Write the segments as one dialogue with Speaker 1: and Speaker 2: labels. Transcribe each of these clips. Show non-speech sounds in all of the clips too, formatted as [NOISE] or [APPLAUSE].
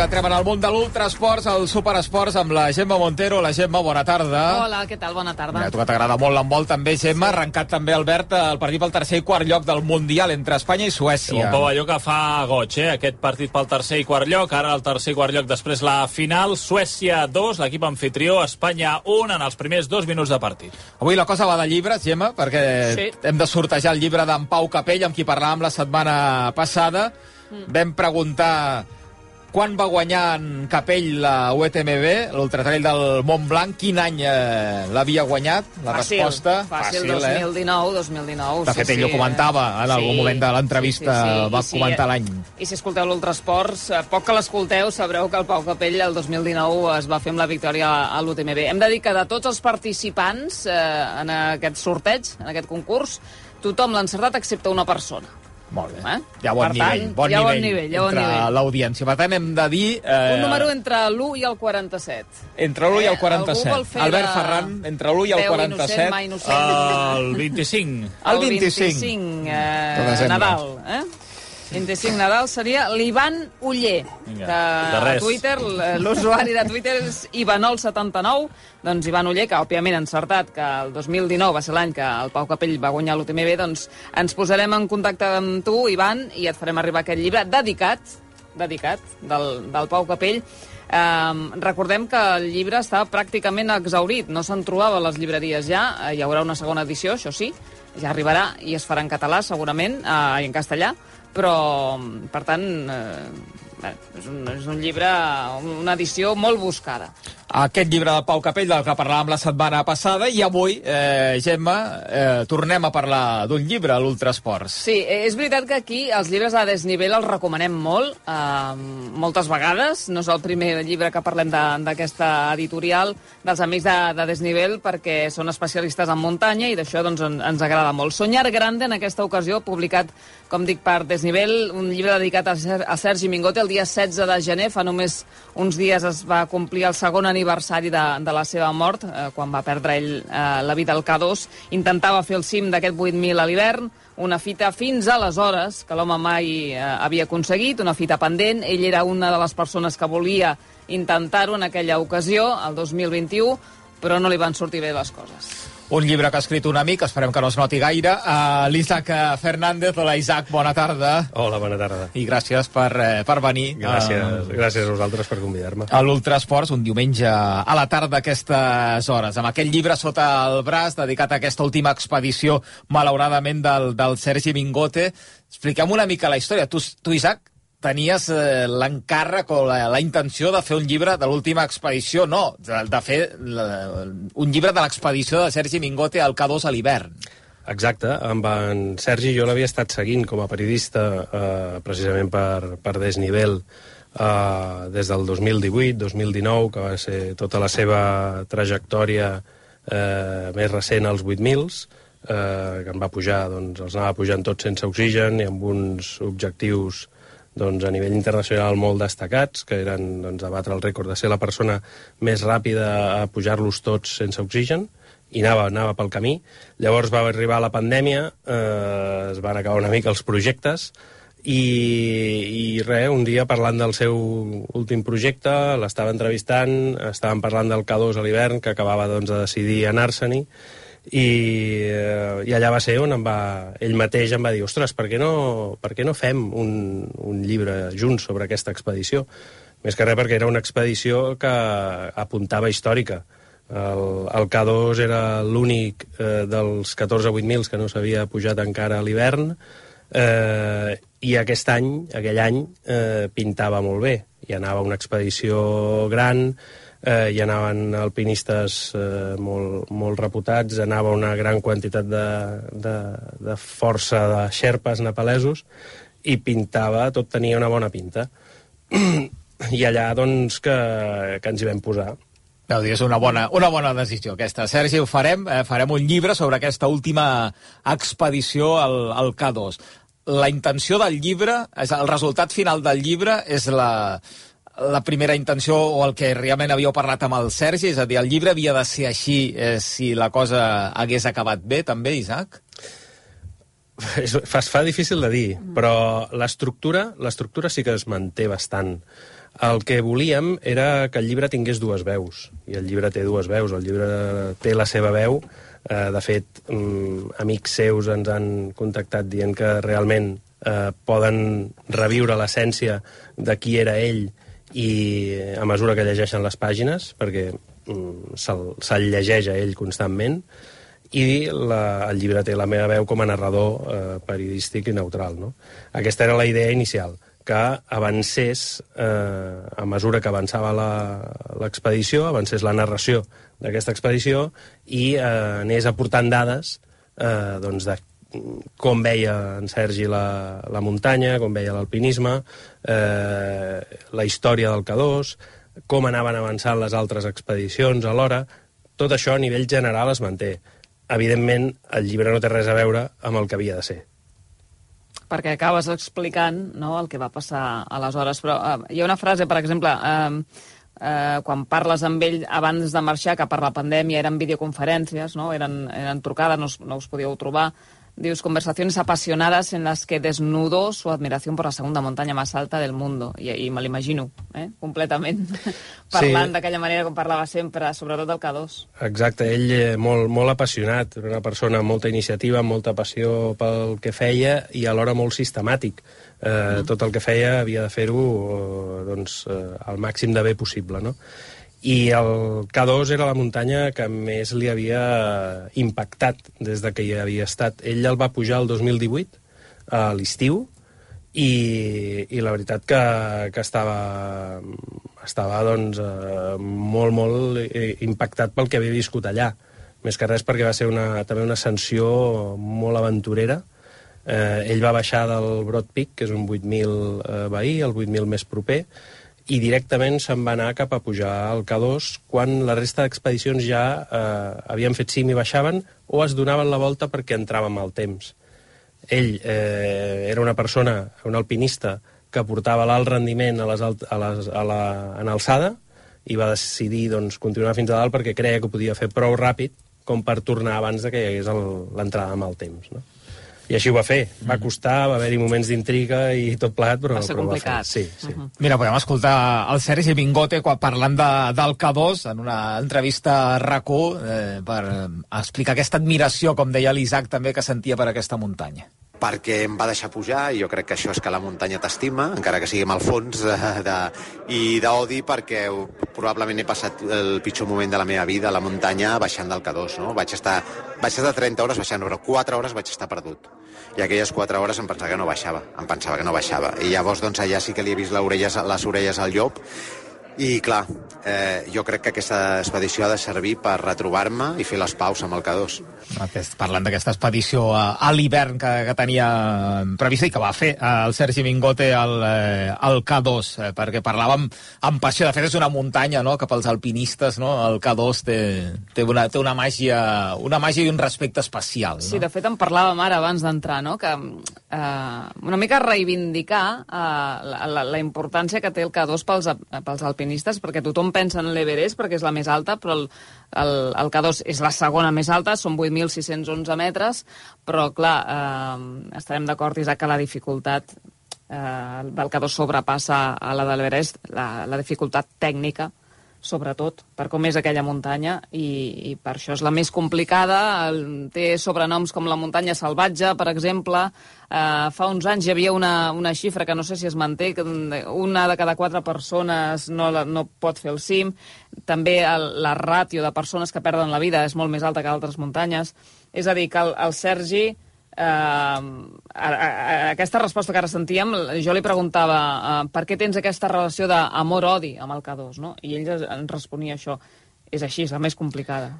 Speaker 1: que entrem en el món de l'ultrasports, el superesports, amb la Gemma Montero. La Gemma, bona tarda.
Speaker 2: Hola, què tal? Bona tarda.
Speaker 1: A tu que t'agrada molt l'handbol també, Gemma. Sí. Arrencat també, Albert, el partit pel tercer i quart lloc del Mundial entre Espanya i Suècia.
Speaker 3: Un pavelló que fa goig, eh? Aquest partit pel tercer i quart lloc. Ara el tercer i quart lloc, després la final. Suècia 2, l'equip anfitrió. Espanya 1 en els primers dos minuts de partit.
Speaker 1: Avui la cosa va de llibres, Gemma, perquè
Speaker 2: Sí.
Speaker 1: hem de sortejar el llibre d'en Pau Capell, amb qui parlàvem la setmana passada. Mm. Vam preguntar quan va guanyar en Capell la UTMB, l'Ultratrail del Mont Blanc, quin any eh, l'havia guanyat? La
Speaker 2: fàcil,
Speaker 1: resposta,
Speaker 2: fàcil,
Speaker 1: eh?
Speaker 2: 2019, 2019.
Speaker 1: De fet, ell ho comentava, en algun moment de l'entrevista va
Speaker 2: I si-
Speaker 1: comentar l'any.
Speaker 2: I si escolteu l'Ultrasports, eh, poc que l'escolteu, sabreu que el Pau Capell el 2019 es va fer amb la victòria a l'UTMB. Hem de dir que de tots els participants eh, en aquest sorteig, en aquest concurs, tothom l'ha encertat excepte una persona.
Speaker 1: Molt bé.
Speaker 2: Eh?
Speaker 1: Hi ha bon
Speaker 2: Per tant,
Speaker 1: nivell, bon
Speaker 2: hi ha bon
Speaker 1: nivell,
Speaker 2: nivell, ha bon
Speaker 1: entre
Speaker 2: nivell.
Speaker 1: l'audiència. Per tant, hem de dir... Eh,
Speaker 2: Un número entre l'1 i el 47.
Speaker 1: entre l'1 i el
Speaker 2: Eh,
Speaker 1: 47.
Speaker 2: algú vol fer
Speaker 1: Albert
Speaker 2: de-
Speaker 1: Ferran, entre l'1 i el
Speaker 2: Veu
Speaker 1: 47.
Speaker 2: innocent, innocent.
Speaker 3: El 25.
Speaker 1: El 25.
Speaker 2: 25
Speaker 1: De
Speaker 2: eh,
Speaker 1: desembre.
Speaker 2: Nadal, eh? 25 Nadal seria l'Ivan Uller,
Speaker 3: Vinga,
Speaker 2: que
Speaker 3: de
Speaker 2: a. Twitter, l'usuari de Twitter és Ivanol79, doncs Ivan Uller, que òbviament ha encertat que el 2019 va ser l'any que el Pau Capell va guanyar l'UTMB, doncs ens posarem en contacte amb tu, Ivan, i et farem arribar aquest llibre dedicat, dedicat, del, del Pau Capell, Um, recordem que el llibre està pràcticament exaurit, no se'n trobava a les llibreries ja, Eh, hi haurà una segona edició, això sí, ja arribarà i es farà en català segurament, uh, i en castellà, però, per tant, eh, és, un, és un llibre, una edició molt buscada.
Speaker 1: Aquest llibre del Pau Capell, del que parlàvem la setmana passada, i avui, eh, Gemma, eh, tornem a parlar d'un llibre, l'Ultrasports.
Speaker 2: Sí, és veritat que aquí els llibres a desnivell els recomanem molt, eh, moltes vegades. No és el primer llibre que parlem de- d'aquesta editorial dels Amics de, de Desnivell perquè són especialistes en muntanya i d'això doncs, en, ens agrada molt. Soñar Grande, en aquesta ocasió, publicat, com dic, per Desnivell, un llibre dedicat a, a Sergi Mingote el dia 16 de gener. Fa només uns dies es va complir el segon aniversari de, de la seva mort, eh, quan va perdre ell eh, la vida al K2. Intentava fer el cim d'aquest 8.000 a l'hivern, una fita fins aleshores que l'home mai eh, havia aconseguit, una fita pendent. Ell era una de les persones que volia intentar-ho en aquella ocasió, el 2021, però no li van sortir bé les coses.
Speaker 1: Un llibre que ha escrit un amic, esperem que no es noti gaire, uh, l'Isaac Fernández. Hola, Isaac, bona tarda.
Speaker 4: Hola, bona tarda.
Speaker 1: I gràcies per, eh, per venir.
Speaker 4: Gràcies,
Speaker 1: eh,
Speaker 4: gràcies a vosaltres per convidar-me.
Speaker 1: a l'Ultrasports un diumenge a la tarda a aquestes hores, amb aquest llibre sota el braç dedicat a aquesta última expedició, malauradament, del, del Sergi Mingote. Expliquem una mica la història. Tu, tu Isaac, tenies eh, l'encàrrec o la, la intenció de fer un llibre de l'última expedició, no, de, de fer la, un llibre de l'expedició de Sergi Mingote al K2 a l'hivern.
Speaker 4: Exacte, amb en Sergi jo l'havia estat seguint com a periodista eh, precisament per, per desnivell eh, des del 2018-2019, que va ser tota la seva trajectòria eh, més recent als 8.000, eh, que en va pujar, doncs, els anava pujant tots sense oxigen i amb uns objectius doncs, a nivell internacional molt destacats, que eren doncs, a batre el rècord de ser la persona més ràpida a pujar-los tots sense oxigen, i anava, anava pel camí. Llavors va arribar la pandèmia, eh, es van acabar una mica els projectes, i, i res, un dia parlant del seu últim projecte, l'estava entrevistant, estàvem parlant del K2 a l'hivern, que acabava doncs, de decidir anar-se-n'hi, i, eh, i allà va ser on em va, ell mateix em va dir ostres, per què no, per què no fem un, un llibre junts sobre aquesta expedició? Més que res perquè era una expedició que apuntava històrica. El, el K2 era l'únic eh, dels 14 8.000 que no s'havia pujat encara a l'hivern eh, i aquest any, aquell any, eh, pintava molt bé. Hi anava una expedició gran, eh, hi anaven alpinistes eh, molt, molt reputats, anava una gran quantitat de, de, de força de xerpes nepalesos i pintava, tot tenia una bona pinta. [CLEARS THROAT] I allà, doncs, que, que ens hi vam posar.
Speaker 1: Vau dir, és una bona, una bona decisió aquesta. Sergi, ho farem, eh, farem un llibre sobre aquesta última expedició al, al K2. La intenció del llibre, és el resultat final del llibre és la, la primera intenció o el que realment havíeu parlat amb el Sergi, és a dir, el llibre havia de ser així eh, si la cosa hagués acabat bé, també, Isaac? [LAUGHS]
Speaker 4: Es fa, es fa difícil de dir, però l'estructura l'estructura sí que es manté bastant. El que volíem era que el llibre tingués dues veus, i el llibre té dues veus, el llibre té la seva veu, eh, de fet, mm, amics seus ens han contactat dient que realment eh, poden reviure l'essència de qui era ell i a mesura que llegeixen les pàgines, perquè mm, se'l se llegeix a ell constantment, i la, el llibre té la meva veu com a narrador eh, periodístic i neutral. No? Aquesta era la idea inicial, que avancés, eh, a mesura que avançava l'expedició, avancés la narració d'aquesta expedició i eh, anés aportant dades eh, doncs de com veia en Sergi la, la muntanya, com veia l'alpinisme, eh, la història del K2, com anaven avançant les altres expedicions alhora, tot això a nivell general es manté evidentment, el llibre no té res a veure amb el que havia de ser.
Speaker 2: Perquè acabes explicant no, el que va passar aleshores. Però uh, hi ha una frase, per exemple, uh, uh, quan parles amb ell abans de marxar, que per la pandèmia eren videoconferències, no? eren, eren trucades, no, no us podíeu trobar, Dius, conversaciones apasionadas en las que desnudo su admiración por la segunda montaña más alta del mundo. I, i me l'imagino, eh? completament, [LAUGHS] parlant sí. d'aquella manera com parlava sempre, sobretot del K2.
Speaker 4: Exacte, ell eh, molt, molt apassionat, una persona amb molta iniciativa, amb molta passió pel que feia i alhora molt sistemàtic. Eh, mm. Tot el que feia havia de fer-ho eh, doncs, eh, al màxim de bé possible, no? I el K2 era la muntanya que més li havia impactat des de que hi havia estat. Ell el va pujar el 2018, a l'estiu, i, i la veritat que, que estava, estava doncs, eh, molt, molt impactat pel que havia viscut allà. Més que res perquè va ser una, també una ascensió molt aventurera. Eh, ell va baixar del Broad Peak, que és un 8.000 eh, veí, el 8.000 més proper, i directament se'n va anar cap a pujar al K2 quan la resta d'expedicions ja eh, havien fet cim i baixaven o es donaven la volta perquè entràvem al temps. Ell eh, era una persona, un alpinista, que portava l'alt rendiment a les alt, a les, a la, en alçada i va decidir doncs, continuar fins a dalt perquè creia que podia fer prou ràpid com per tornar abans que hi hagués l'entrada amb el temps. No? I així ho va fer. Va costar, va haver-hi moments d'intriga i tot plegat, però,
Speaker 2: va ser
Speaker 4: però
Speaker 2: complicat.
Speaker 4: Va fer. Sí, sí. Uh
Speaker 2: mhm.
Speaker 4: -huh.
Speaker 1: Mira, podem escoltar el Sergi Bingote quan parlant de, del K2 en una entrevista a rac eh, per explicar aquesta admiració, com deia l'Isaac també, que sentia per aquesta muntanya
Speaker 5: perquè em va deixar pujar i jo crec que això és que la muntanya t'estima, encara que siguem al fons, de, de, i d'odi perquè probablement he passat el pitjor moment de la meva vida a la muntanya baixant del K2, no? Vaig estar, vaig estar 30 hores baixant, però 4 hores vaig estar perdut. I aquelles 4 hores em pensava que no baixava, em pensava que no baixava. I llavors, doncs, allà sí que li he vist les orelles, les orelles al llop i, clar, eh, jo crec que aquesta expedició ha de servir per retrobar-me i fer les paus amb el K2.
Speaker 1: Aquest, parlant d'aquesta expedició a, a l'hivern que, que tenia prevista i que va fer eh, el Sergi Mingote al, eh, al K2, eh, perquè parlàvem amb passió, de fet és una muntanya no? cap als alpinistes, no? el K2 té, té, una, té una, màgia, una màgia i un respecte especial. No?
Speaker 2: Sí, de fet en parlàvem ara abans d'entrar, no? que eh, una mica reivindicar eh, la, la, la importància que té el K2 pels, pels alpinistes, perquè tothom pensa en l'Everest perquè és la més alta, però el, el, el K2 és la segona més alta, són 8.611 metres, però, clar, eh, estarem d'acord, Isaac, que la dificultat eh, del K2 sobrepassa a la de l'Everest, la, la dificultat tècnica, sobretot, per com és aquella muntanya, i, i per això és la més complicada. Té sobrenoms com la muntanya salvatge, per exemple. Eh, fa uns anys hi havia una, una xifra que no sé si es manté, que una de cada quatre persones no, no pot fer el cim. També el, la ràtio de persones que perden la vida és molt més alta que altres muntanyes. És a dir, que el, el Sergi eh, a, a, a aquesta resposta que ara sentíem, jo li preguntava uh, per què tens aquesta relació d'amor-odi amb el K2, no? I ell ens responia això. És així, és la més complicada.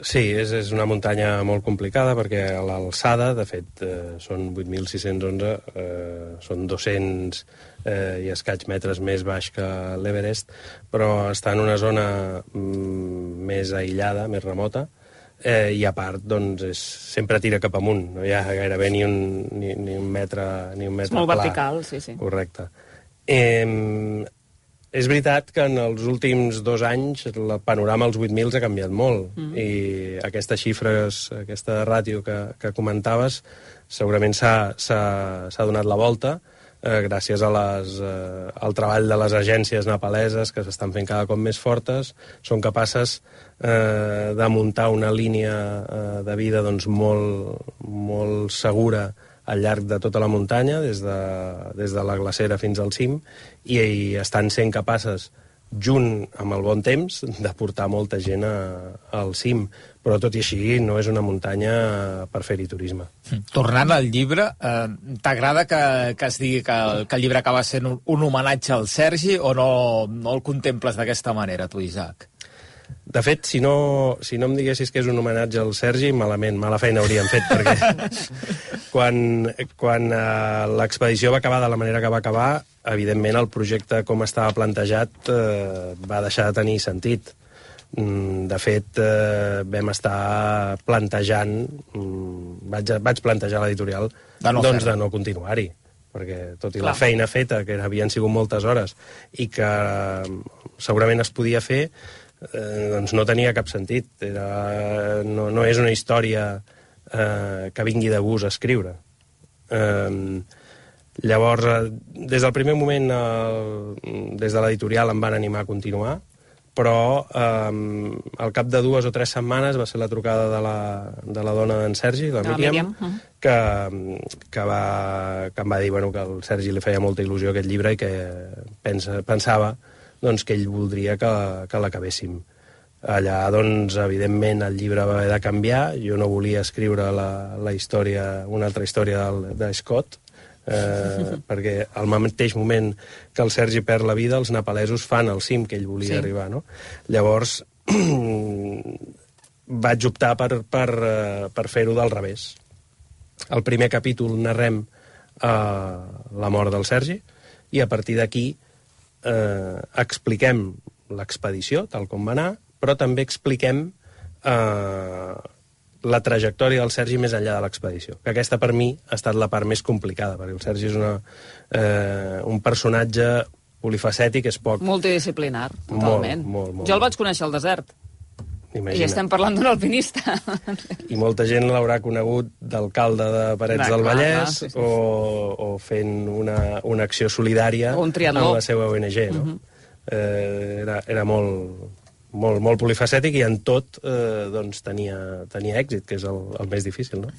Speaker 4: Sí, és, és una muntanya molt complicada perquè a l'alçada, de fet, eh, són 8.611, eh, són 200 eh, i escaig metres més baix que l'Everest, però està en una zona mm, més aïllada, més remota, eh, i a part doncs, és, sempre tira cap amunt, no hi ha gairebé ni un, ni, ni un metre, ni un metre
Speaker 2: és molt
Speaker 4: pla.
Speaker 2: vertical, sí, sí.
Speaker 4: Correcte. Eh, és veritat que en els últims dos anys el panorama als 8.000 ha canviat molt mm. i aquestes xifres, aquesta ràtio que, que comentaves segurament s'ha donat la volta eh, gràcies a les, eh, al treball de les agències nepaleses que s'estan fent cada cop més fortes, són capaces eh, de muntar una línia eh, de vida doncs, molt, molt segura al llarg de tota la muntanya, des de, des de la glacera fins al cim, i, i estan sent capaces junt amb el bon temps, de portar molta gent a, al cim. Però tot i així no és una muntanya per fer-hi turisme.
Speaker 1: Tornant al llibre, eh, t'agrada que, que es digui que, que el llibre acaba sent un, un homenatge al Sergi o no, no el contemples d'aquesta manera, tu, Isaac?
Speaker 4: De fet, si no, si no em diguessis que és un homenatge al Sergi, malament, mala feina hauríem fet, perquè [LAUGHS] quan, quan uh, l'expedició va acabar de la manera que va acabar, evidentment el projecte com estava plantejat uh, va deixar de tenir sentit. Mm, de fet, uh, vam estar plantejant, mm, vaig, vaig plantejar l'editorial
Speaker 1: De no
Speaker 4: doncs de no continuar-hi perquè tot i
Speaker 2: Clar.
Speaker 4: la feina feta, que havien sigut moltes hores, i que eh, segurament es podia fer, eh, doncs no tenia cap sentit. Era, no, no és una història eh, que vingui de gust a escriure. Eh, llavors, eh, des del primer moment, eh, des de l'editorial em van animar a continuar, però eh, al cap de dues o tres setmanes va ser la trucada de la, de la dona d'en Sergi, la
Speaker 2: De la
Speaker 4: Míriam,
Speaker 2: Míriam, mhm.
Speaker 4: que, que, va, que em va dir bueno, que al Sergi li feia molta il·lusió aquest llibre i que pensa, pensava doncs, que ell voldria que, que l'acabéssim. Allà, doncs, evidentment, el llibre va haver de canviar. Jo no volia escriure la, la història, una altra història del, de Scott, eh, [LAUGHS] perquè al mateix moment que el Sergi perd la vida, els nepalesos fan el cim que ell volia
Speaker 2: Sí.
Speaker 4: arribar, no? Llavors, [CLEARS THROAT] vaig optar per, per, eh, per fer-ho del revés. Al primer capítol narrem eh, la mort del Sergi i a partir d'aquí eh, expliquem l'expedició, tal com va anar, però també expliquem eh, la trajectòria del Sergi més enllà de l'expedició, que aquesta per mi ha estat la part més complicada, perquè el Sergi és una, eh, un personatge polifacètic, és poc...
Speaker 2: Multidisciplinar, totalment.
Speaker 4: Molt, molt, molt,
Speaker 2: jo el vaig conèixer al desert.
Speaker 4: Imagina.
Speaker 2: I estem parlant d'un alpinista.
Speaker 4: I molta gent l'haurà conegut d'alcalde de Parets
Speaker 2: Clar,
Speaker 4: del
Speaker 2: clar,
Speaker 4: Vallès
Speaker 2: clar, sí, sí, sí.
Speaker 4: O, o fent una, una acció solidària
Speaker 2: O un triatló.
Speaker 4: amb la seva ONG, no? eh, era, era molt, molt, molt polifacètic i en tot eh, doncs tenia, tenia èxit, que és el, el més difícil, no?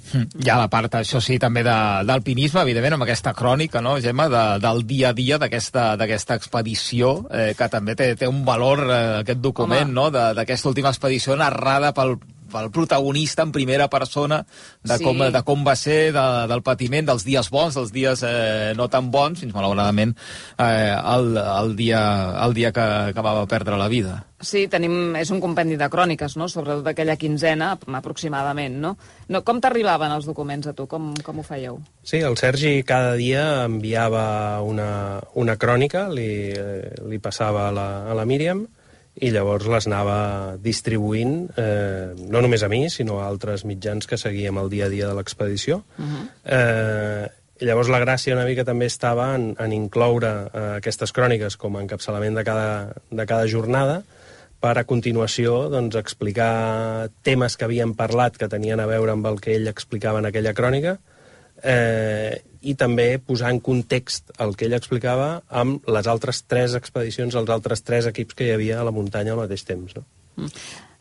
Speaker 1: Hi ha la part, això sí, també de- d'alpinisme, evidentment, amb aquesta crònica, no, Gemma, de, del dia a dia d'aquesta d'aquesta expedició, eh, que també té, té un valor, eh, aquest document,
Speaker 2: Home.
Speaker 1: no?, de- d'aquesta última expedició narrada pel, pel protagonista en primera persona de,
Speaker 2: Sí.
Speaker 1: com, de com va ser, de, del patiment, dels dies bons, dels dies eh, no tan bons, fins malauradament eh, el, el, dia, el dia que, que va perdre la vida.
Speaker 2: Sí, tenim, és un compendi de cròniques, no?, sobretot aquella quinzena, aproximadament, no? no com t'arribaven els documents a tu? Com, com ho fèieu?
Speaker 4: Sí, el Sergi cada dia enviava una, una crònica, li, eh, li passava a la, a la Míriam, i llavors les anava distribuint, eh, no només a mi, sinó a altres mitjans que seguíem el dia a dia de l'expedició. Uh -huh. eh, i llavors la gràcia una mica també estava en, en incloure eh, aquestes cròniques com a encapçalament de cada, de cada jornada, per a continuació doncs, explicar temes que havíem parlat que tenien a veure amb el que ell explicava en aquella crònica eh, i també posar en context el que ell explicava amb les altres tres expedicions, els altres tres equips que hi havia a la muntanya al mateix temps. No?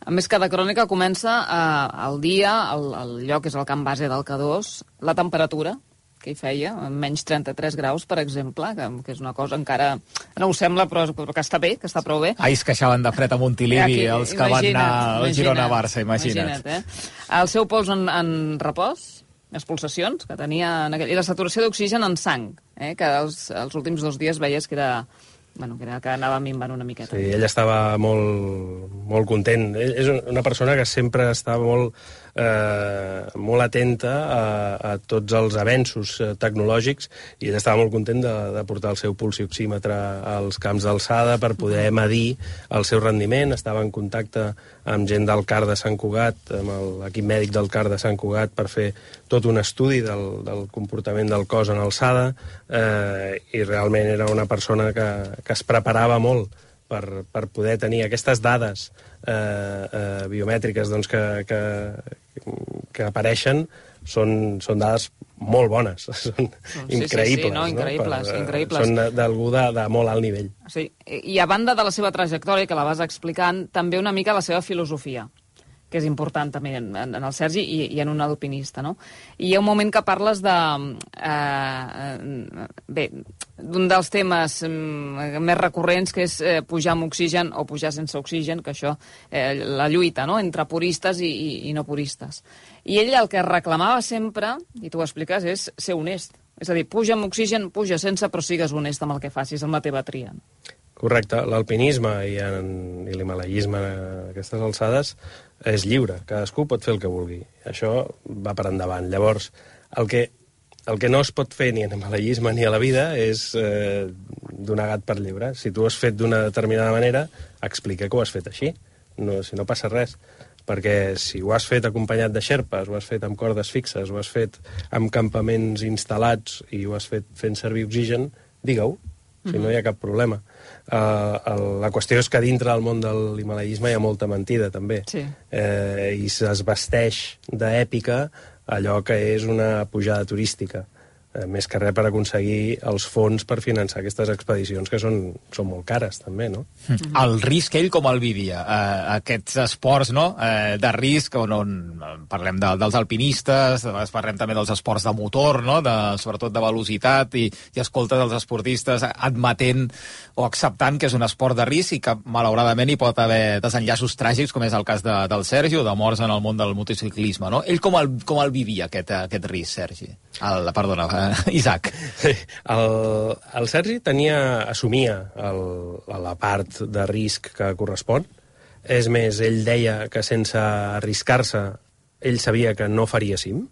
Speaker 2: A més, cada crònica comença eh, el dia, el, el lloc és el camp base del K2, la temperatura que hi feia, menys 33 graus, per exemple, que, que és una cosa encara... No ho sembla, però, però que està bé, que està prou bé.
Speaker 1: Ahir es queixaven de fred a Montilivi,
Speaker 2: Aquí,
Speaker 1: els que van anar al Girona-Barça, imagina't.
Speaker 2: imagina't eh? El seu pols en, en repòs, les pulsacions que tenia en aquell... i la saturació d'oxigen en sang, eh? que els, els últims dos dies veies que era, bueno, que, era, que anava minvant una miqueta.
Speaker 4: Sí, ell estava molt, molt content. Ell és una persona que sempre està molt, eh, molt atenta a, a tots els avenços eh, tecnològics i ell estava molt content de, de portar el seu pulsioxímetre als camps d'alçada per poder medir el seu rendiment. Estava en contacte amb gent del CAR de Sant Cugat, amb l'equip mèdic del CAR de Sant Cugat, per fer tot un estudi del, del comportament del cos en alçada eh, i realment era una persona que, que es preparava molt per, per poder tenir aquestes dades eh, eh, biomètriques doncs, que, que, que apareixen són, són dades molt bones, [LAUGHS] són
Speaker 2: sí,
Speaker 4: increïbles.
Speaker 2: sí, sí, no, increïbles,
Speaker 4: Per, eh,
Speaker 2: increïbles.
Speaker 4: Són d'algú de, de molt alt nivell.
Speaker 2: Sí, i a banda de la seva trajectòria, que la vas explicant, també una mica la seva filosofia que és important també en, en el Sergi i, i en un alpinista, no? I hi ha un moment que parles de... Eh, bé, d'un dels temes mm, més recurrents, que és eh, pujar amb oxigen o pujar sense oxigen, que això, eh, la lluita, no?, entre puristes i, i, i no puristes. I ell el que reclamava sempre, i tu ho expliques, és ser honest. És a dir, puja amb oxigen, puja sense, però sigues honest amb el que facis, amb la teva tria.
Speaker 4: Correcte. L'alpinisme i, en, i l'himalayisme a aquestes alçades és lliure. Cadascú pot fer el que vulgui. Això va per endavant. Llavors, el que, el que no es pot fer ni en himalayisme ni a la vida és eh, donar gat per lliure. Si tu has fet d'una determinada manera, explica que ho has fet així. No, si no passa res perquè si ho has fet acompanyat de xerpes, ho has fet amb cordes fixes, ho has fet amb campaments instal·lats i ho has fet fent servir oxigen, digue-ho, si no hi ha cap problema. Uh, el, la qüestió és que dintre del món de l'himalayisme hi ha molta mentida, també.
Speaker 2: Sí.
Speaker 4: Eh, I es vesteix d'èpica allò que és una pujada turística. Eh, més que res per aconseguir els fons per finançar aquestes expedicions, que són, són molt cares, també, no?
Speaker 1: El risc, ell com el vivia? Eh, aquests esports no? eh, de risc, on, on eh, parlem de, dels alpinistes, de parlem també dels esports de motor, no? de, sobretot de velocitat, i, i escoltes els esportistes admetent o acceptant que és un esport de risc i que malauradament hi pot haver desenllaços tràgics, com és el cas de, del Sergi, o de morts en el món del motociclisme. No? Ell com el, com el vivia, aquest, aquest risc, Sergi? El, perdona, eh, Isaac.
Speaker 4: Sí, el, el Sergi tenia, assumia el, la part de risc que correspon. És més, ell deia que sense arriscar-se ell sabia que no faria cim.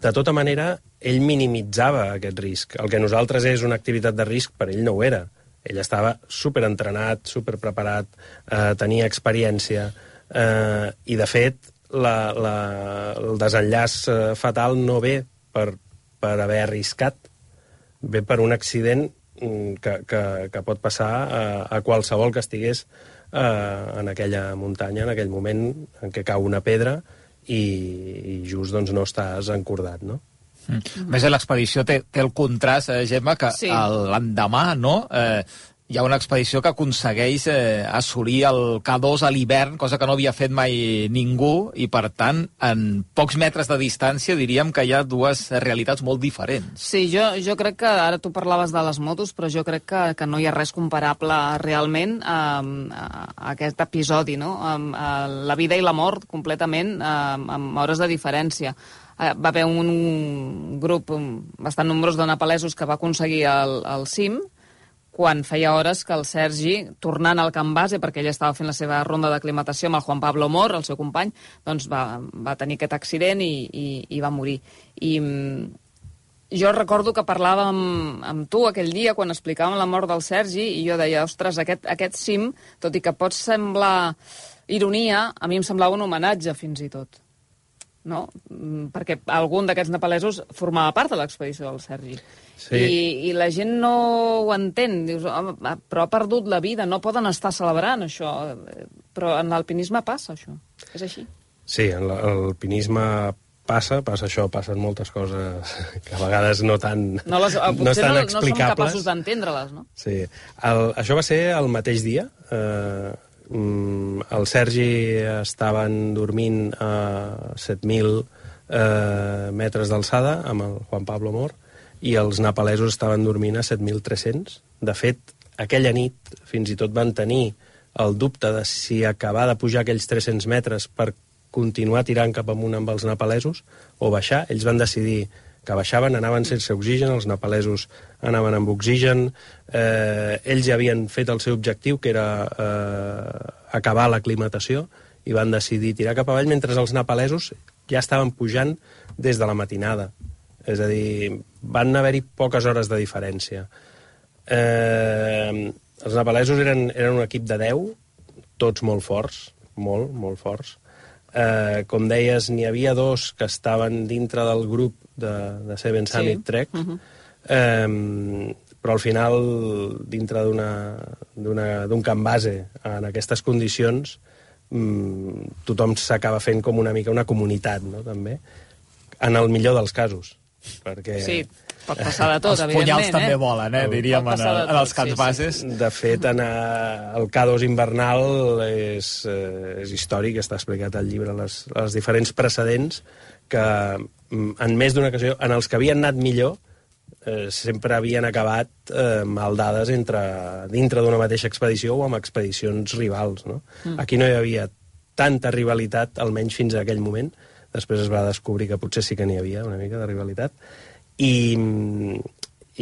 Speaker 4: De tota manera, ell minimitzava aquest risc. El que nosaltres és una activitat de risc, per ell no ho era. Ell estava superentrenat, superpreparat, eh, tenia experiència, eh, i de fet la, la, el desenllaç eh, fatal no ve per, per haver arriscat, ve per un accident mm, que, que, que pot passar a, a qualsevol que estigués eh, en aquella muntanya, en aquell moment en què cau una pedra i, i just doncs, no estàs encordat, no?
Speaker 1: Mm. A més, l'expedició té, té el contrast, eh, Gemma, que
Speaker 2: Sí.
Speaker 1: sí. l'endemà, no?, eh, hi ha una expedició que aconsegueix eh, assolir el K2 a l'hivern, cosa que no havia fet mai ningú, i per tant, en pocs metres de distància diríem que hi ha dues realitats molt diferents.
Speaker 2: Sí, jo, jo crec que, ara tu parlaves de les motos, però jo crec que, que no hi ha res comparable realment a, a, a aquest episodi, no? A, a la vida i la mort completament a, amb hores de diferència. Eh, Va haver un grup bastant nombrós de nepalesos que va aconseguir el, el cim, quan feia hores que el Sergi, tornant al camp base, perquè ell estava fent la seva ronda d'aclimatació amb el Juan Pablo Mor, el seu company, doncs va, va tenir aquest accident i, i, i va morir. I mm, jo recordo que parlava amb, amb tu aquell dia quan explicàvem la mort del Sergi i jo deia, ostres, aquest, aquest cim, tot i que pot semblar ironia, a mi em semblava un homenatge fins i tot. No? Mm, Perquè algun d'aquests nepalesos formava part de l'expedició del Sergi.
Speaker 4: Sí.
Speaker 2: I, I la gent no ho entén. Dius, "Home, però ha perdut la vida, no poden estar celebrant això. Però en l'alpinisme passa, això. És així.
Speaker 4: Sí, en la- l'alpinisme passa, passa això, passen moltes coses que a vegades no tan,
Speaker 2: No, les,
Speaker 4: no
Speaker 2: potser
Speaker 4: estan
Speaker 2: no, no som capaços d'entendre-les, no?
Speaker 4: Sí. El, això va ser el mateix dia. Eh, el Sergi estaven dormint a 7.000 eh, metres d'alçada amb el Juan Pablo Mor i els nepalesos estaven dormint a 7.300. De fet, aquella nit fins i tot van tenir el dubte de si acabar de pujar aquells 300 metres per continuar tirant cap amunt amb els nepalesos o baixar. Ells van decidir que baixaven, anaven sense oxigen, els nepalesos anaven amb oxigen, eh, ells ja havien fet el seu objectiu, que era eh, acabar l'aclimatació, i van decidir tirar cap avall, mentre els nepalesos ja estaven pujant des de la matinada. És a dir, van haver-hi poques hores de diferència. Eh, els nepalesos eren, eren un equip de 10, tots molt forts, molt, molt forts. Eh, com deies, n'hi havia dos que estaven dintre del grup de, de Seven Summit
Speaker 2: Sí.
Speaker 4: Trek,
Speaker 2: Mhm.
Speaker 4: eh, però al final, dintre d'una- d'una- d'un camp base, en aquestes condicions, mm, tothom s'acaba fent com una mica una comunitat, no?, també en el millor dels casos. Perquè...
Speaker 2: Sí, pot passar de tot,
Speaker 1: Els
Speaker 2: evidentment.
Speaker 1: punyals
Speaker 2: eh?
Speaker 1: també volen, eh, diríem, en, el, en els camps
Speaker 2: sí, sí.
Speaker 1: bases.
Speaker 4: De fet, en, eh, el K2 invernal és, eh, és històric, està explicat al llibre les, les diferents precedents que en més d'una ocasió, en els que havien anat millor, eh, sempre havien acabat eh, mal dades entre, dintre d'una mateixa expedició o amb expedicions rivals. No? Mm. Aquí no hi havia tanta rivalitat, almenys fins a aquell moment. Després es va descobrir que potser sí que n'hi havia una mica de rivalitat. I,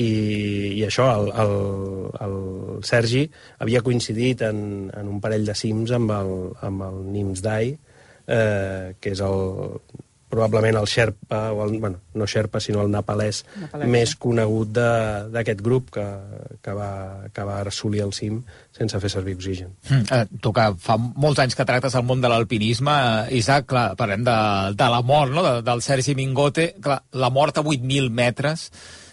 Speaker 4: i, i això, el, el, el Sergi havia coincidit en, en un parell de cims amb el, amb el Nims Dai, eh, que és el, probablement el Sherpa, o el, bueno, no Sherpa, sinó el nepalès,
Speaker 2: Nepalès,
Speaker 4: més conegut de- d'aquest grup que, que, va, que va assolir el cim sense fer servir oxigen.
Speaker 1: Mm, eh, tu que fa molts anys que tractes el món de l'alpinisme, eh, Isaac, clar, parlem de, de la mort, no?, de, del Sergi Mingote, clar, la mort a 8.000 metres,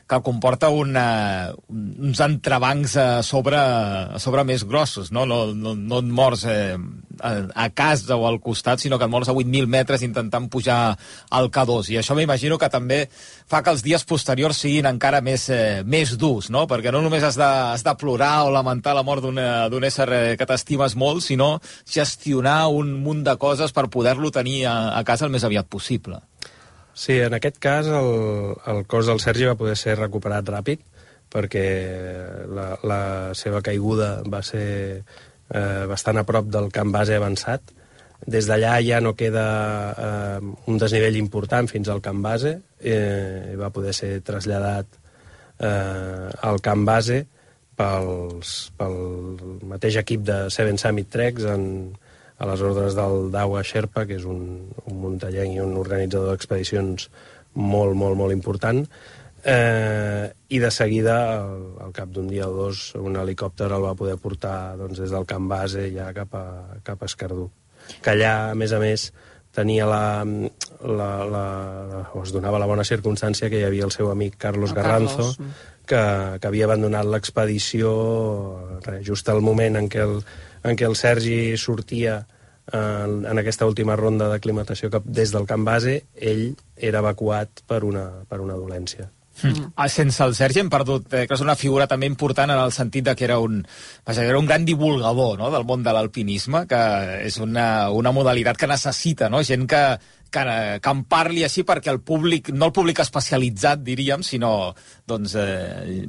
Speaker 1: que comporta una, uns entrebancs a sobre, a sobre més grossos, no? No, no, no et mors eh, a, a casa o al costat, sinó que et mors a 8.000 metres intentant pujar al K2. I això m'imagino que també fa que els dies posteriors siguin encara més, eh, més durs, no? Perquè no només has de, has de plorar o lamentar la mort d'un ésser eh, que t'estimes molt, sinó gestionar un munt de coses per poder-lo tenir a, a casa el més aviat possible.
Speaker 4: Sí, en aquest cas el, el cos del Sergi va poder ser recuperat ràpid perquè la, la seva caiguda va ser eh, bastant a prop del camp base avançat. Des d'allà ja no queda eh, un desnivell important fins al camp base. Eh, va poder ser traslladat eh, al camp base pels, pel mateix equip de Seven Summit Treks en, a les ordres del Dawa Sherpa, que és un, un muntallenc i un organitzador d'expedicions molt, molt, molt important. Eh, I de seguida, al, al cap d'un dia o dos, un helicòpter el va poder portar doncs, des del camp base ja cap a, cap a Escardú. Que allà, a més a més, tenia la, la, la, o es donava la bona circumstància que hi havia el seu amic Carlos
Speaker 2: El
Speaker 4: Garranzo,
Speaker 2: Carlos, mm.
Speaker 4: que, que havia abandonat l'expedició res, just al moment en què el, en què el Sergi sortia en, en aquesta última ronda d'aclimatació des del camp base, ell era evacuat per una, per una dolència.
Speaker 1: Mm. Sense el Sergi hem perdut, eh, que és una figura també important en el sentit de que era un, vaja, era un gran divulgador no? del món de l'alpinisme, que és una, una modalitat que necessita no? gent que, que, que en parli així perquè el públic, no el públic especialitzat, diríem, sinó doncs, eh,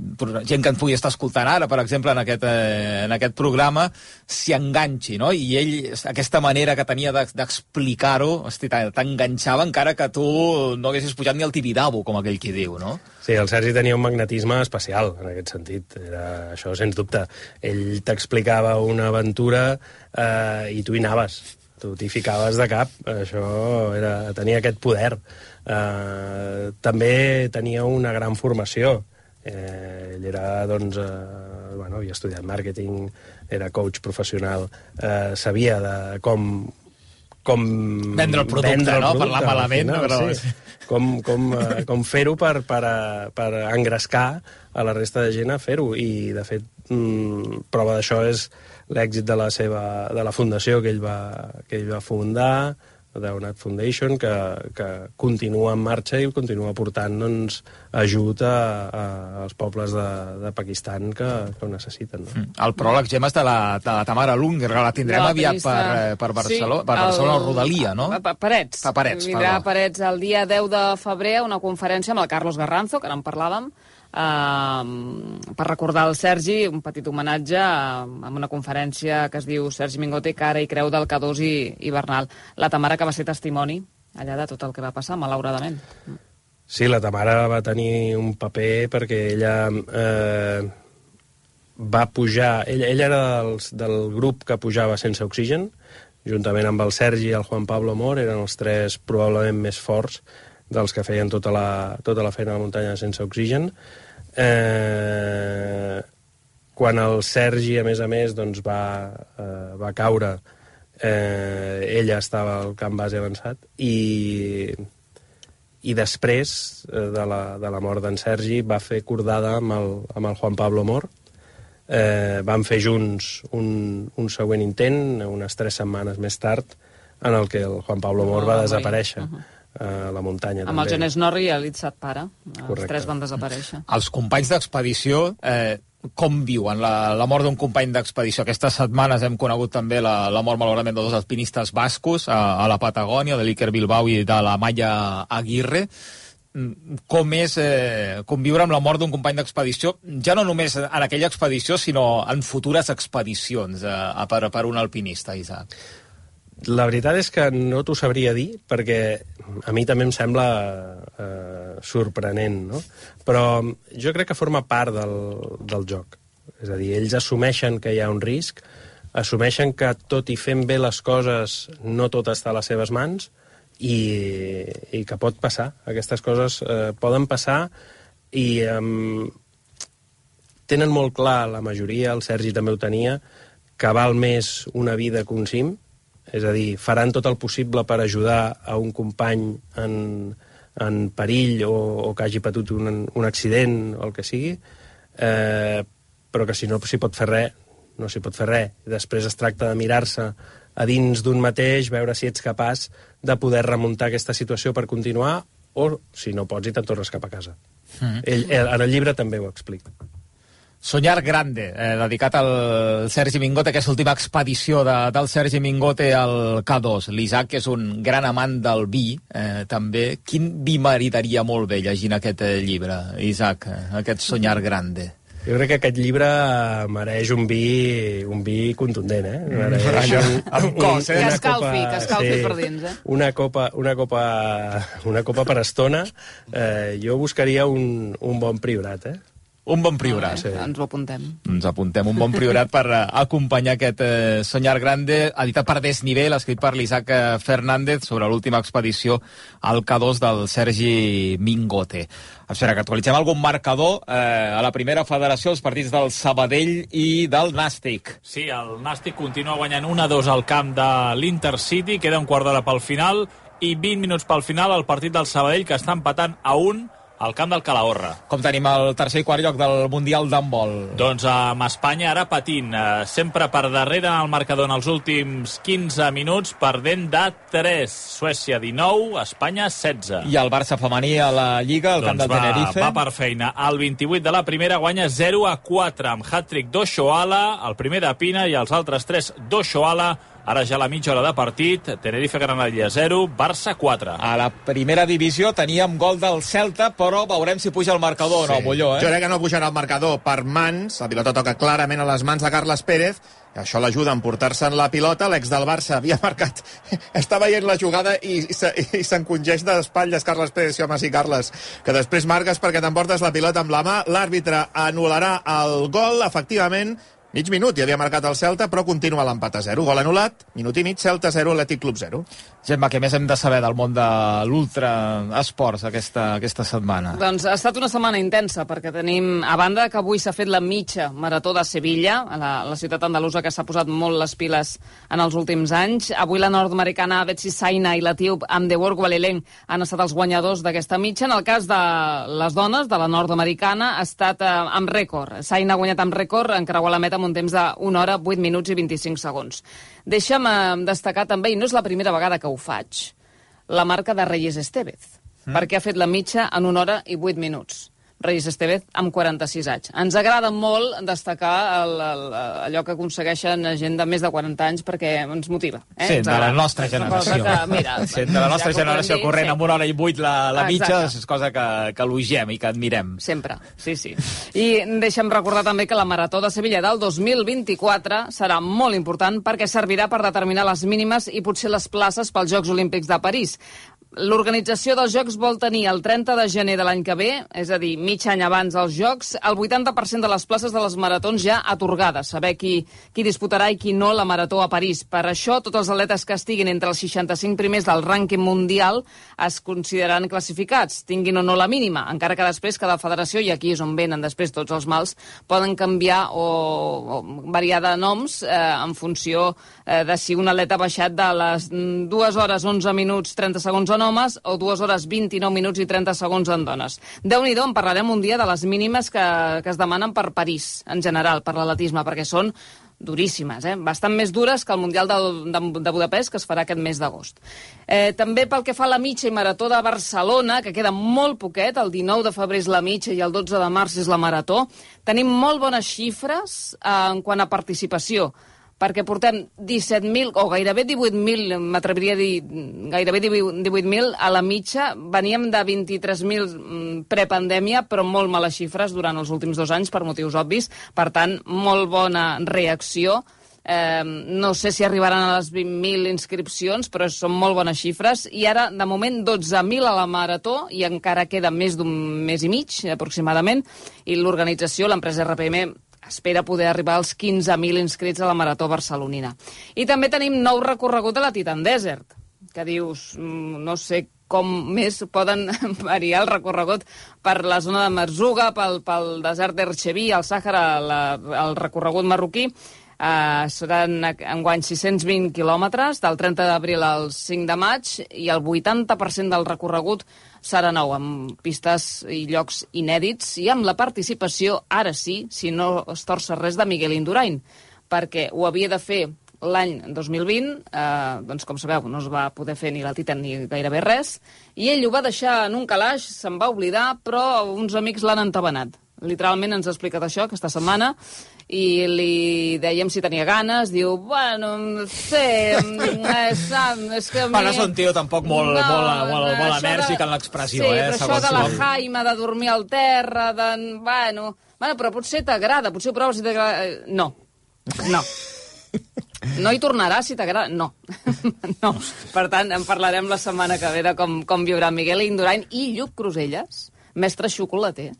Speaker 1: gent que en pugui estar escoltant ara, per exemple, en aquest, eh, en aquest programa, s'hi enganxi, no? I ell, aquesta manera que tenia d'explicar-ho, t'enganxava encara que tu no haguessis pujat ni al Tibidabo, com aquell qui diu, no?
Speaker 4: Sí, el Sergi tenia un magnetisme especial en aquest sentit. Era això, sens dubte. Ell t'explicava una aventura eh, i tu hi anaves. Tu t'hi ficaves de cap. Això era, tenia aquest poder. Eh, també tenia una gran formació. Eh, ell era, doncs, eh, bueno, havia estudiat màrqueting, era coach professional, eh, sabia de com com
Speaker 1: Vendre el producte,
Speaker 4: vendre el
Speaker 1: no?
Speaker 4: producte,
Speaker 1: Parlar
Speaker 4: al
Speaker 1: malament,
Speaker 4: final,
Speaker 1: però-
Speaker 4: sí. com, com, eh, com fer-ho per, per, a- per engrescar a la resta de gent a fer-ho i de fet mm, prova d'això és l'èxit de la seva de la fundació que ell va, que ell va fundar Downat Foundation, que, que continua en marxa i continua portant doncs, ajut a, a, als pobles de, de Pakistan que, que ho necessiten. No?
Speaker 1: El pròleg, Gemma, és de la, de la Tamara Lunger, que la tindrem
Speaker 2: La
Speaker 1: aviat per, eh, per Barcelona,
Speaker 2: Sí,
Speaker 1: per Barcelona
Speaker 2: el-
Speaker 1: o Rodalia, no?
Speaker 2: Pa- Parets.
Speaker 1: A Parets,
Speaker 2: Vindrà
Speaker 1: perdó.
Speaker 2: a Parets el dia 10 de febrer a una conferència amb el Carlos Garranzo, que ara en parlàvem, eh, per recordar el Sergi, un petit homenatge eh, amb una conferència que es diu Sergi Mingote, cara i creu del K2 i, i Bernal. La Tamara, que va ser testimoni allà de tot el que va passar, malauradament.
Speaker 4: Sí, la Tamara va tenir un paper perquè ella eh, va pujar... Ella, ella era dels, del grup que pujava sense oxigen, juntament amb el Sergi i el Juan Pablo Mor, eren els tres probablement més forts dels que feien tota la, tota la feina a la muntanya sense oxigen. Eh, quan el Sergi, a més a més, doncs va, eh, va caure, eh, ella estava al camp base avançat i, i després eh, de, la, de la mort d'en Sergi va fer cordada amb el, amb el Juan Pablo Mor. Eh, van fer junts un, un següent intent, unes tres setmanes més tard, en el que el Juan Pablo Mor
Speaker 2: Va morir.
Speaker 4: desaparèixer.
Speaker 2: Uh-huh.
Speaker 4: a la muntanya.
Speaker 2: Amb el
Speaker 4: també.
Speaker 2: Jones Norri i l'Itzat Para. Els
Speaker 4: Correcte.
Speaker 2: tres van desaparèixer.
Speaker 1: Els companys d'expedició, eh, com viuen la, la mort d'un company d'expedició? Aquestes setmanes hem conegut també la, la mort, malauradament, de dos alpinistes bascos a, a la Patagònia, de l'Iker Bilbao i de la Maya Aguirre. Mm, Com és eh, conviure amb la mort d'un company d'expedició, ja no només en aquella expedició, sinó en futures expedicions eh, per, per un alpinista, Isaac?
Speaker 4: La veritat és que no t'ho sabria dir, perquè a mi també em sembla eh, sorprenent, no? Però jo crec que forma part del, del joc. És a dir, ells assumeixen que hi ha un risc, assumeixen que tot i fent bé les coses no tot està a les seves mans i, i que pot passar. Aquestes coses eh, poden passar i eh, tenen molt clar, la majoria, el Sergi també ho tenia, que val més una vida que un cim, és a dir, faran tot el possible per ajudar a un company en, en perill o, o que hagi patut un, un accident o el que sigui, eh, però que si no s'hi pot fer res, no s'hi pot fer res. Després es tracta de mirar-se a dins d'un mateix, veure si ets capaç de poder remuntar aquesta situació per continuar o, si no pots, i te'n tornes cap a casa. Mm. Ell, ell, en el llibre també ho explica.
Speaker 1: Soñar Grande, eh, dedicat al Sergi Mingote, aquesta última expedició de, del Sergi Mingote al K2. L'Isaac, que és un gran amant del vi, eh, també. Quin vi maritaria molt bé llegint aquest eh, llibre, Isaac, eh, aquest Soñar Grande?
Speaker 4: Jo crec que aquest llibre mereix un vi, un vi contundent, eh? Mereix
Speaker 1: Allò, amb cos, eh?
Speaker 2: Que escalfi, que escalfi per dins, eh?
Speaker 4: Una copa, una copa, una copa per estona. Eh, jo buscaria un, un bon priorat, eh?
Speaker 1: Un bon priorat.
Speaker 2: Sí. Ens ho apuntem.
Speaker 1: Ens apuntem un bon priorat per eh, acompanyar aquest eh, Soñar Grande, editat per Desnivell, escrit per l'Isaac eh, Fernández, sobre l'última expedició al K2 del Sergi Mingote. Espera, que actualitzem algun marcador eh, a la primera federació, els partits del Sabadell i del Nàstic.
Speaker 3: Sí, el Nàstic continua guanyant 1-2 al camp de l'Intercity, queda un quart d'hora pel final, i 20 minuts pel final el partit del Sabadell, que està empatant a 1 al camp del Calahorra.
Speaker 1: Com tenim el tercer i quart lloc del Mundial d'handbol?
Speaker 3: Doncs amb Espanya ara patint, eh, sempre per darrere en el marcador en els últims 15 minuts, perdent de 3. Suècia 19, Espanya 16.
Speaker 1: I el Barça femení a la Lliga, al camp
Speaker 3: doncs
Speaker 1: del
Speaker 3: va,
Speaker 1: Tenerife.
Speaker 3: va per feina. El 28 de la primera guanya 0 a 4 amb hat-trick d'Oxoala, el primer de Pina i els altres 3 d'Oxoala. Ara ja a la mitja hora de partit, Tenerife Granadilla 0, Barça 4.
Speaker 1: A la primera divisió teníem gol del Celta, però veurem si puja el marcador o no, Molló, eh?
Speaker 6: Jo crec que no pujarà el marcador per mans, la pilota toca clarament a les mans de Carles Pérez, i això l'ajuda a emportar-se en la pilota, l'ex del Barça havia [LAUGHS] marcat, està veient la jugada i, se- i s'encongeix d'espatlles Carles Pérez, sí home, sí, Carles, que després marques perquè t'emportes la pilota amb la mà, l'àrbitre anul·larà el gol, efectivament, mig minut, i havia marcat el Celta, però continua l'empat a 0. Gol anul·lat, minut i mig, Celta 0, Atlètic Club 0.
Speaker 1: Gemma, què més hem de saber del món de l'ultra-esports aquesta, aquesta setmana?
Speaker 2: Doncs ha estat una setmana intensa, perquè tenim, a banda que avui s'ha fet la mitja marató de Sevilla, a la, la ciutat andalusa que s'ha posat molt les piles en els últims anys, avui la nord-americana Betsy Saina i l'etíop Amdewor Gualeleng han estat els guanyadors d'aquesta mitja. En el cas de les dones, de la nord-americana, ha estat eh, amb rècord. Saina ha guanyat amb rècord, en creuar la meta amb un temps 1 hora, 8 minuts i 25 segons. Deixa'm eh, destacar també, i no és la primera vegada que ho faig, la marca de Reyes Estevez, mm. perquè ha fet la mitja en una hora i 8 minuts. Reyes Estevez amb 46 anys. Ens agrada molt destacar el, el, allò que aconsegueixen gent de més de 40 anys perquè ens motiva. Eh?
Speaker 1: Sí,
Speaker 2: Ens
Speaker 1: de la nostra generació.
Speaker 2: Que, mira, [LAUGHS]
Speaker 1: sí, de la nostra
Speaker 2: ja
Speaker 1: generació
Speaker 2: dir,
Speaker 1: corrent
Speaker 2: sí.
Speaker 1: amb una hora i vuit la, la mitja
Speaker 2: Exacte.
Speaker 1: és cosa que, que eloigiem i que admirem.
Speaker 2: Sempre, sí, sí. I deixa'm recordar també que la Marató de Sevilla del 2024 serà molt important perquè servirà per determinar les mínimes i potser les places pels Jocs Olímpics de París. L'organització dels Jocs vol tenir el 30 de gener de l'any que ve, és a dir, mig any abans dels Jocs, el 80% de les places de les maratons ja atorgades, saber qui, qui disputarà i qui no la marató a París. Per això, tots els atletes que estiguin entre els 65 primers del rànquing mundial es consideraran classificats, tinguin o no la mínima, encara que després cada federació, i aquí és on venen després tots els mals, poden canviar o, o variar de noms eh, en funció eh, de si un atleta ha baixat de les 2 hores 11 minuts 30 segons en homes o 2 hores 29 minuts i 30 segons en dones. Déu-n'hi-do, en parlarem un dia de les mínimes que, que es demanen per París, en general, per l'atletisme, perquè són duríssimes, eh? bastant més dures que el Mundial del, de, de Budapest, que es farà aquest mes d'agost. Eh, també pel que fa a la mitja i marató de Barcelona, que queda molt poquet, el 19 de febrer és la mitja i el 12 de març és la marató, tenim molt bones xifres eh, en quant a participació perquè portem 17.000 o gairebé 18.000, m'atreviria a dir gairebé 18.000 a la mitja. Veníem de 23.000 mm, prepandèmia, però molt males xifres durant els últims dos anys per motius obvis. Per tant, molt bona reacció. Eh, no sé si arribaran a les 20.000 inscripcions, però són molt bones xifres. I ara, de moment, 12.000 a la Marató, i encara queda més d'un mes i mig, aproximadament, i l'organització, l'empresa RPM, espera poder arribar als 15.000 inscrits a la Marató Barcelonina. I també tenim nou recorregut a la Titan Desert, que dius, mm, no sé com més poden [LAUGHS] variar el recorregut per la zona de Merzuga, pel, pel desert d'Erxeví, al Sàhara, la, el recorregut marroquí, Uh, seran enguany 620 quilòmetres, del 30 d'abril al 5 de maig, i el 80% del recorregut serà nou, amb pistes i llocs inèdits, i amb la participació, ara sí, si no es torça res, de Miguel Indurain, perquè ho havia de fer l'any 2020, eh, doncs com sabeu, no es va poder fer ni la Titan ni gairebé res, i ell ho va deixar en un calaix, se'n va oblidar, però uns amics l'han entabanat. Literalment ens ha explicat això aquesta setmana, i li dèiem si tenia ganes, diu, bueno, no sé, és, és que...
Speaker 1: Mi... Bueno, és un tio tampoc molt, no, molt, molt, molt enèrgic de... en l'expressió,
Speaker 2: sí,
Speaker 1: eh?
Speaker 2: Sí, però això de la Jaima, de dormir al terra, de... Bueno, bueno però potser t'agrada, potser ho proves si t'agrada... Eh, no, no. No hi tornarà si t'agrada? No. [LAUGHS] no. Per tant, en parlarem la setmana que ve de com, com viurà Miguel Indurain i Lluc Cruselles, mestre xocolater.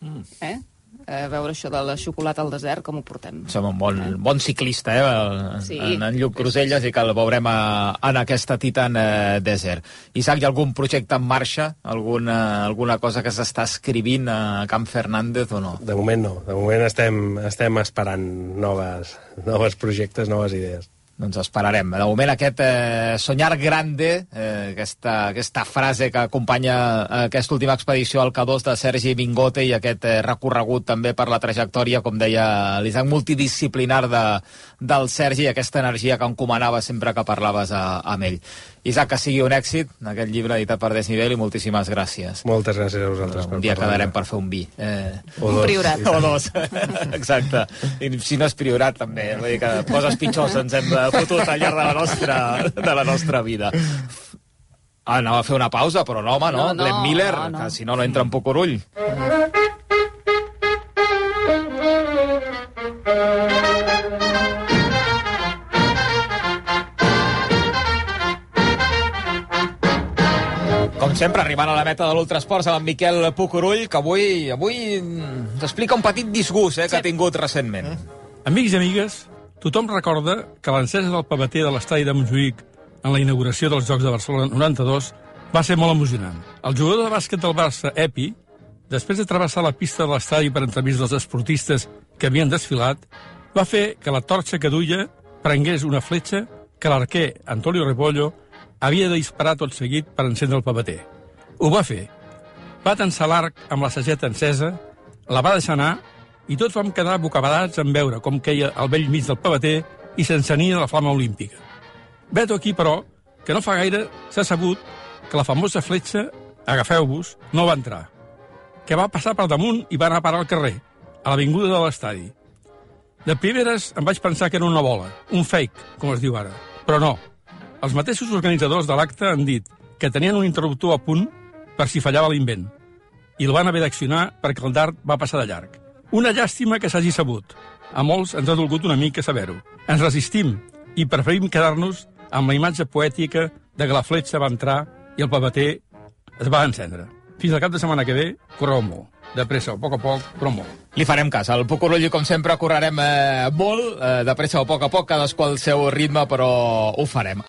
Speaker 2: Mm. Eh? eh, veure això de la xocolata al desert, com ho portem.
Speaker 1: Som un bon, bon ciclista, eh, en, sí. en, en Lluc Cruselles, i que el veurem a, en aquesta Titan eh, Desert. Isaac, hi ha algun projecte en marxa? Alguna, alguna cosa que s'està escrivint a Camp Fernández o no?
Speaker 4: De moment no. De moment estem, estem esperant noves, noves projectes, noves idees.
Speaker 1: Doncs esperarem. De moment aquest eh, soñar grande, eh, aquesta, aquesta frase que acompanya eh, aquesta última expedició al K2 de Sergi Mingote i aquest eh, recorregut també per la trajectòria, com deia l'Isaac, multidisciplinar de, del Sergi aquesta energia que encomanava sempre que parlaves a, amb ell. Isaac, que sigui un èxit, aquest llibre editat per Desnivell, i moltíssimes gràcies.
Speaker 4: Moltes gràcies a vosaltres.
Speaker 1: Un dia quedarem per fer un vi. Eh...
Speaker 2: O un dos. priorat.
Speaker 1: O dos, [LAUGHS] exacte. I si no és priorat, també. Vull dir que coses pitjors ens hem fotut al llarg de la nostra, de la nostra vida. Ah, anava a fer una pausa, però no, home, no. no, no Glenn Miller, no, no. que si no, no entra en Pocorull. Com sempre, arribant a la meta de l'Ultrasports amb en Miquel Pucurull, que avui avui ens explica un petit disgust eh, que ha tingut recentment.
Speaker 7: Amics i amigues, tothom recorda que l'encesa del paveter de l'estadi de Montjuïc en la inauguració dels Jocs de Barcelona 92 va ser molt emocionant. El jugador de bàsquet del Barça, Epi, després de travessar la pista de l'estadi per entremig dels esportistes que havien desfilat, va fer que la torxa que duia prengués una fletxa que l'arquer Antonio Repollo havia de disparar tot seguit per encendre el paveter. Ho va fer. Va tensar l'arc amb la sageta encesa, la va deixar anar i tots vam quedar bocabadats en veure com queia al vell mig del paveter i s'encenia la flama olímpica. Veto aquí, però, que no fa gaire s'ha sabut que la famosa fletxa, agafeu-vos, no va entrar, que va passar per damunt i va anar a parar al carrer, a l'avinguda de l'estadi. De primeres em vaig pensar que era una bola, un fake, com es diu ara, però no, els mateixos organitzadors de l'acte han dit que tenien un interruptor a punt per si fallava l'invent i el van haver d'accionar perquè el dart va passar de llarg. Una llàstima que s'hagi sabut. A molts ens ha dolgut una mica saber-ho. Ens resistim i preferim quedar-nos amb la imatge poètica de que la fletxa va entrar i el paveter es va encendre. Fins al cap de setmana que ve, correu molt. De pressa, a poc a poc, però molt.
Speaker 1: Li farem cas. Al Pucorulli, com sempre, correrem eh, molt, eh, de pressa o poc a poc, cadascú al seu ritme, però ho farem.